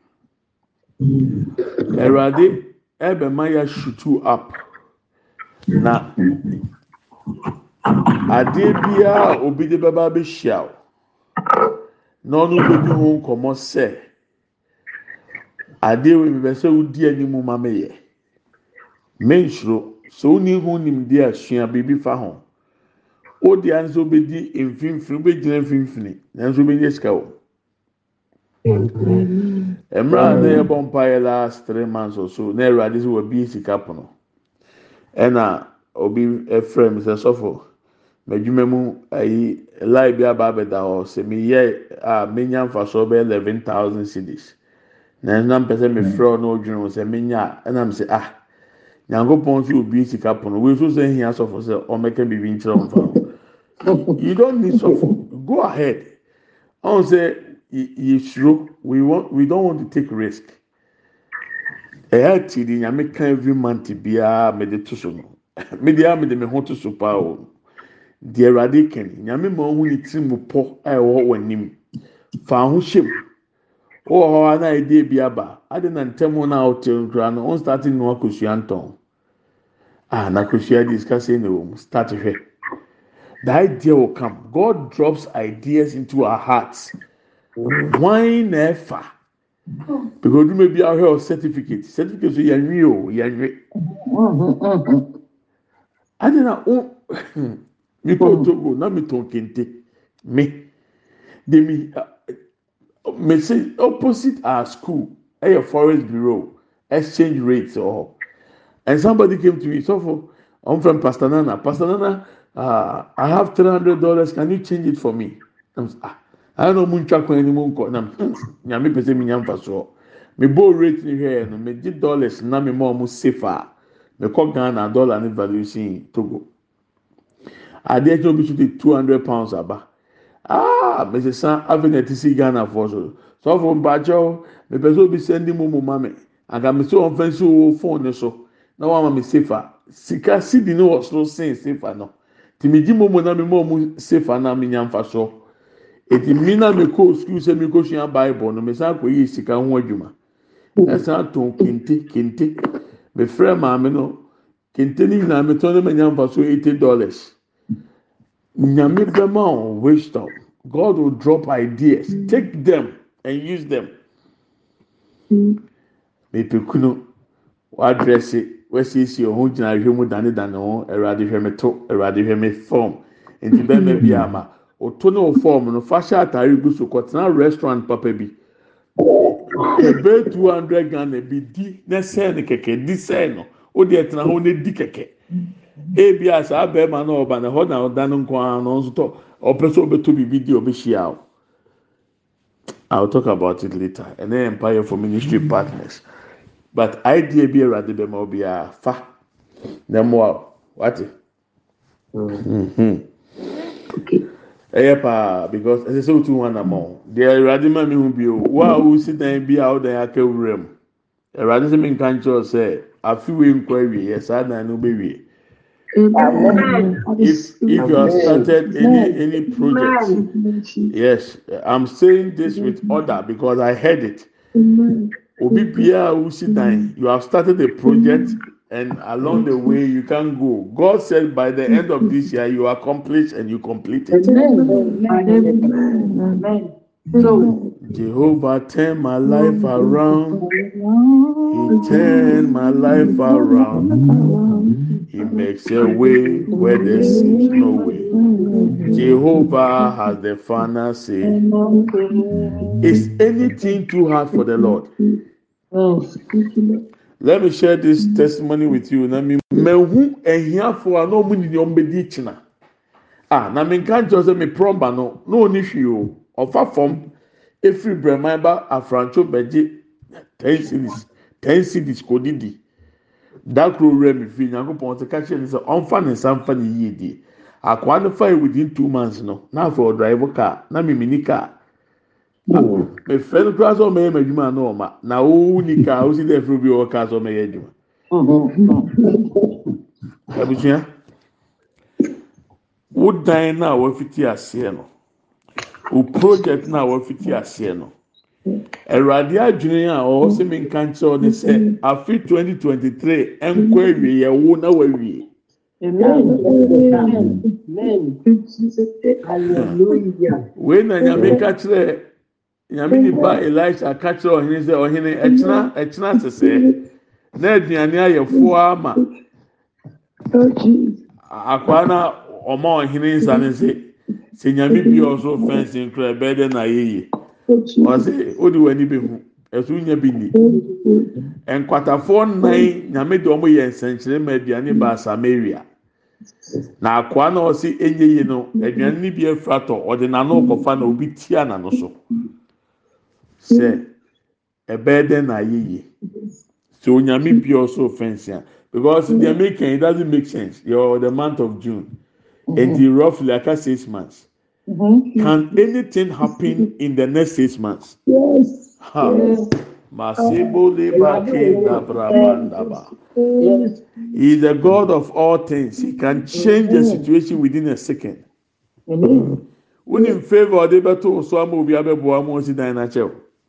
B: Erade ɛbɛma ya shutu up na adeɛ biara a obi de bɛba abɛhyia o. Na ɔno bɛdi ho nkɔmɔ sɛ adeɛ wo ebi bɛ sɛ wodi anim ma me yɛ mensuro sɛ woni ho nimdeɛ asua biribi fa o di a nso bɛdi mfimfini bɛgyina mfimfini nanso bɛnyɛ sika o mmerɛ a na yɛbɔ mpaeɛ last three months or so na awurade sɛ wabie sika pono. Ɛna obi ɛfrɛ mi sɛ sɔfo m'adwuma mu ayi line bi aba abɛda hɔ sɛ meyɛ a menya mfasoɔ bɛyɛ eleven thousand cedis. Na ɛnam pɛ sɛ mefrɛ ɔ na ɔdwene ho sɛ menya a ɛnam sɛ ah nyankopɔn nso obie sika pono. Wei nso sɛ hia sɔfo sɛ ɔmɛka biribi nkyerɛ wɔn fa you don't need sɔfo go ahead. Ɔn sɛ yɛsuro we want we don't want to take risk. Ɛyɛ ti di nyame ka every month biara mɛde to so no. Mɛde a mɛde mɛ ho to so paa o. Deɛ ɛwurade kɛn nyame ma ɔho ne tiri mu pɔ a ɛwɔ wɔn anim fa ho hyɛ mu. Wɔ hɔ a na ɛde ebi aba. Adi na ntɛm na ɔte nkura no ɔn start nu akosua ntɔn. Ah na akosua di sika sɛ na wɔm start hwɛ the idea will come. God drops ideas into our hearts. Na ɛfa because ọdún bi ahwẹ ọ certificate certificate so yẹn nwi o yẹn nwi adi na o mi kọ togo na mi tọn kente mi de mi mi say opposite our school eh, ẹ yẹ forest bureau exchange rates wọ hɔ and somebody came to me sọfọ i'm from pastor nana pastor nana uh, i have three hundred dollars. Can you change it for me? Ah ayé na ɔmo ntwa kwan anim nkɔ nam nyame pɛ sɛ mi nya nfa soɔ mi bɔ rate ni hwɛ no mi di dollars na mi ma ɔmo safer. Mi kɔ ghana dollar ne value si togo. Adeɛ kyɛ obi so de two hundred pounds aba aa mɛ sɛ san na ti si ghana fɔ so. Sɔfo mpakyɛw mi pɛ sɛ obi sɛ ndi mu mu ma mi aga mi sɛ si wo phone ne so. Na wɔn ama mi safer. Sika sidi ne wɔ soro sen safer no tìmìgì mọ́mọ́ náà mi mọ́ ọ́mú sèfà náà mi yàn fa so. E Ètì mi náà mi kó sukuu sẹ́ mi kó sua báyìbọ̀ no mi sá kó yí sika ho adwuma. Ẹ̀sán mm-hmm. atọ̀ kente kente. Mi frẹ́ maame no kente ni nyinaa mi tọ́ ne ma yàn fa so eighty dollars. Nyame bẹ́ẹ̀ ma ọ̀ wisdom. God will drop ideas. Mm-hmm. Take them and use them. Mm-hmm. Mepekunu wadrɛse wasiesie ɔho gyina ahwɛ mu danedane ho awurade hwɛ me to awurade hwɛ me fɔm nti bɛrima bi ama oto ne o fɔm no fa hyɛ ataare gu so kɔtena restaurant papa bi. Ebe two hundred ghana bi di ne sɛn ne kɛkɛ di sɛn no o deɛ tena ho ne di kɛkɛ. Ebi a saa bɛrima na ɔba na hɔ na ɔda ne nko ara no nso tɔ ɔpɛ sɛ ɔbɛtɔ biribi di ɔbɛhyia o i will talk about it later. And then empire for ministry partners but idea bi awurade bɛma obi a fa. Na mo a wate. Mm-hmm. ɛyɛ paa because ɛsɛ sɛ otu wɔn anamɔ deɛ awurade ma mi hu bi o wo a wosi dan bi a ɔdan aka wura mu awurade sɛ mi nka nkyɛn sɛ afiwe nkɔ awie yɛ saa dan no bɛ wie. if if you have started any any project yes i'm saying this with order because i heard it obi bia wusi dan you have started a project and along the way you can go. God said by the end of this year you accomplish and you complete it. So Jehovah turn my life around. He turned my life around. He makes a way where there seems no way. Jehovah has the final say. Is anything too hard for the Lord? Let me share this testimony with you. Na mi mehu ehiafo a na ɔmo nyinaa ɔmo bedi kyina. Ah, na mi nka nkyɛn sɛ mi prɔmba no na oni hwi o. Ɔfa fam efiri brɛman ba afrantwo bɛgye ten cities ten cities kò didi. Dakoro wura mi fi nyankopɔn sɛ kakyɛ ne sɛ ɔnfa ne nsa nfa ne yie die. Akwaa no fa within two months no na afɔ ɔdrive car na mi ni car. Mefrɛ no koraa sɛ ɔmɛyɛ m'adwuma a na ɔma na wowu ni kaa wosi dɛ ɛfiri bi ɔwɔ kaa sɛ ɔmɛyɛ adwuma abusua wo dan na wafiti aseɛ no wo project na wafiti aseɛ no awurade adwene a ɔwɔ sɛ mi nka nkyɛn ne sɛ twenty three nkɔ awie yɛ wo na wawie wei na nyame ka kyerɛ nyame nipa elisha ka kyerɛ ɔhene sɛ ɔhene ɛkyina ɛkyina sesɛɛ na aduane ayɛ foa ama. Akwaa na ɔma ɔhene nsa ne se sɛ nyame bi ɔso fɛnsi nkura ɛbɛyɛ dɛ na ayɛ yie. Ɔsɛ odi w'ani bɛ hu ɛso nya bi ni nkwatafoɔ nnan nyame de ɔmo yɛ nsɛnkyerɛnma aduane ba samaria. Na akwaa na ɔsi enye yie no aduane ni bi efra tɔ ɔde n'ano kɔfa na obi tia n'ano so. Sɛ ɛbɛyɛ dɛ na ayɛ yie mm. so onyame bi ɔso fɛnsi a because mm. the american it doesn't make sense. You're the month of june. Mm-hmm. And the roughly aka six months. Mm-hmm. Can anything happen in the next six months.
C: Yes.
B: Ha. Masibo oh. leba kenda brabandaba. He is the God of all things. He can mm-hmm. change the situation within a second. When in favor, they better so I'm be able to mo si dan na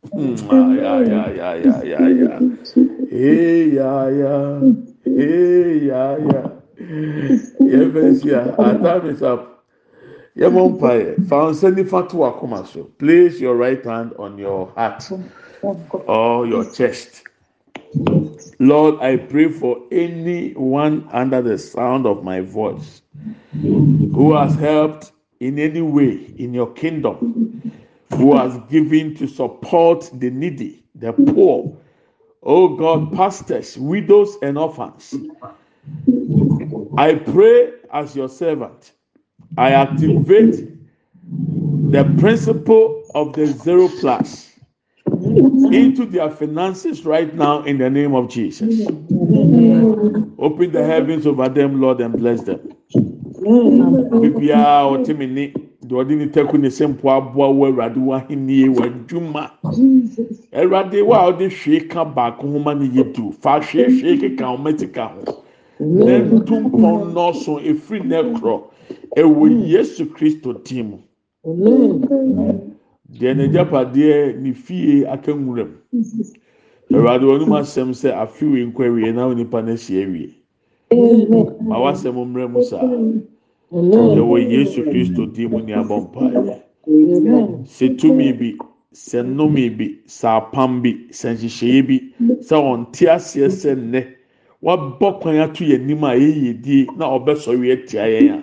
B: Ya ya ya ya ya ya. Hey ya ya. Hey ya ya. Yes, yeah. Our time is up. Yẹ́mọ̀ mpaeɛ fa nsa nifa to akoma so place your right hand on your heart or your chest. Lord, I pray for anyone under the sound of my voice who has helped in any way in your kingdom, who has given to support the needy, the poor. Oh God, pastors, widows, and orphans. I pray as your servant. I activate the principle of the zero plus into their finances right now in the name of Jesus. Open the heavens over them, Lord, and bless them. Deɛ ɔde ne tɛku ne sɛ mpo aboa wɔ awurade wɔ ahenni wɔ adwuma. Awurade wɔ a ɔde hwee ka baako ho ma ne yɛ du. Fa hwee hwee keka ho mɛti ka ho. Na ntumpɔn nɔɔso efiri ne korɔ ɛwɔ yesu kristo dim deɛ n'agyapadeɛ ne fie aka nwura mu awurade wɔn mu asɛm sɛ afiwe nkɔ awie na nipa na ahyia awie. Ma wasɛm mmerɛ mu saa yɛwɔ yesu kristo di mu ne abɔmpaeɛ sɛ tumi bi sɛ nnome bi sɛ apam bi sɛ nhyehyɛeɛ bi sɛ ɔnte aseɛ sɛ nnɛ wabɔ kwan ato yɛnim a yɛyɛ die na ɔbɛsɔre atia yɛn a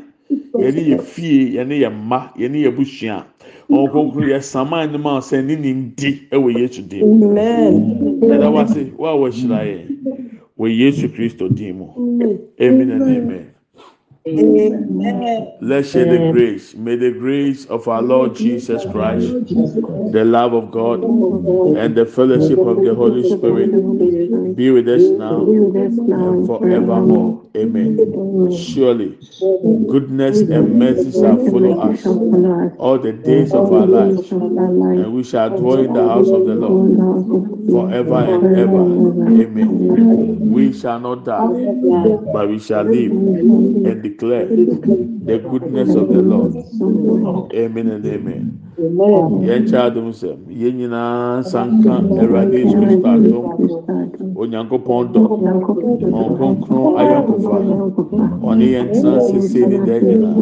B: yɛne yɛ fie yɛne yɛ mma yɛne yɛ busua. Ɔwɔ kronkron yɛ sama anim a sɛ ne ne ndi wɔ yesu din ɛda wase wa a wɔahyira yɛn wɔ yesu kristo din mu. Amen and amen. Let's share the grace. May the grace of our Lord Jesus Christ, the love of God, and the fellowship of the Holy Spirit be with us now and forevermore. Amen. Surely, goodness and mercy shall follow us all the days of our lives, and we shall dwell in the house of the Lord forever and ever. Amen. We shall not die, but we shall live and declare the goodness of the lord. Amen and amen. Yɛn kyɛ adum sɛm yɛn nyinaa sanka awurade yesu kristo atom onyankopɔn dɔ ɔnkronkron ayɔnkofa ɔne yɛn tena sese ne dan nyinaa.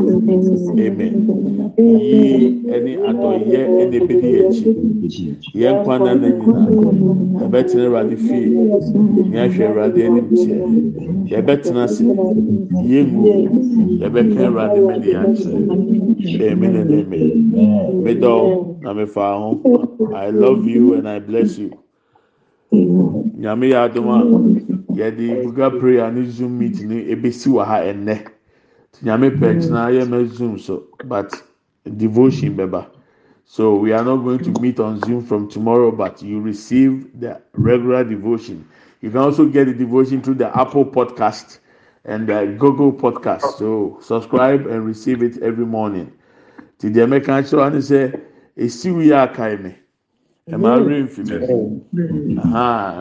B: Amen. yie ɛne adɔyɛ ɛna ebedi akyi yɛn nkwa na na nyinaa yɛbɛtena awurade fie ní ahwɛ awurade anim tiɛ yɛbɛtena ase yɛngu yɛbɛka awurade mɛni akyerɛ ɛmi na ɛmi mi dɔw na mi fa ho i love you and i bless you nyame yɛ adum a yɛde buga prayer ne zoom meet ne ebesi wɔ ha ɛnɛ nyame pɛ yɛ mɛ zoom so but devotion bɛba. So we are not going to meet on zoom from tomorrow but you receive the regular devotion. You can also get the devotion through the apple podcast and the google podcast. So subscribe and receive it every morning. Ti deɛ mɛka kyerɛ wa ne sɛ esiw yɛ akae me ɛmaa rin fi mi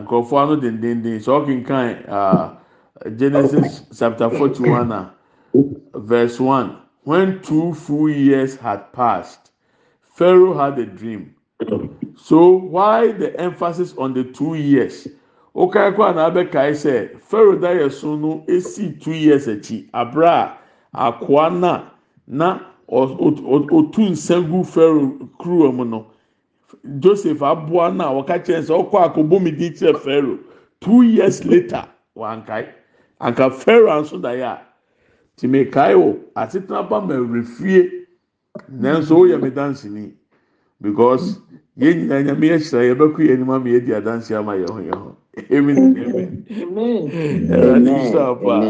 B: nkurɔfoɔ ano dendenden sɛ ɔkenkan genesis chapter forty one a verse one. When two full years had passed pharaoh had a dream. So why the emphasis on the two years? Okae kɔ ana abɛkae sɛ pharaoh da yɛ so no esi two years akyi abira a akoa na na otu nsa gu pharaoh kuruwa mu no joseph aboa no a wɔka kyerɛ sɛ ɔkɔ akɔbɔme din kyerɛ faro two years later wankae. Anka faro anso daeɛ a timikae o asetena ba ma werɛfie nanso woyɛ me danseni. Because yɛn nyinaa nyame yɛhyira yɛbɛkɔ yɛn anim ama yɛadi adanse ama yɛ ho yɛ ho. Amen amen. Awurade hyira pa.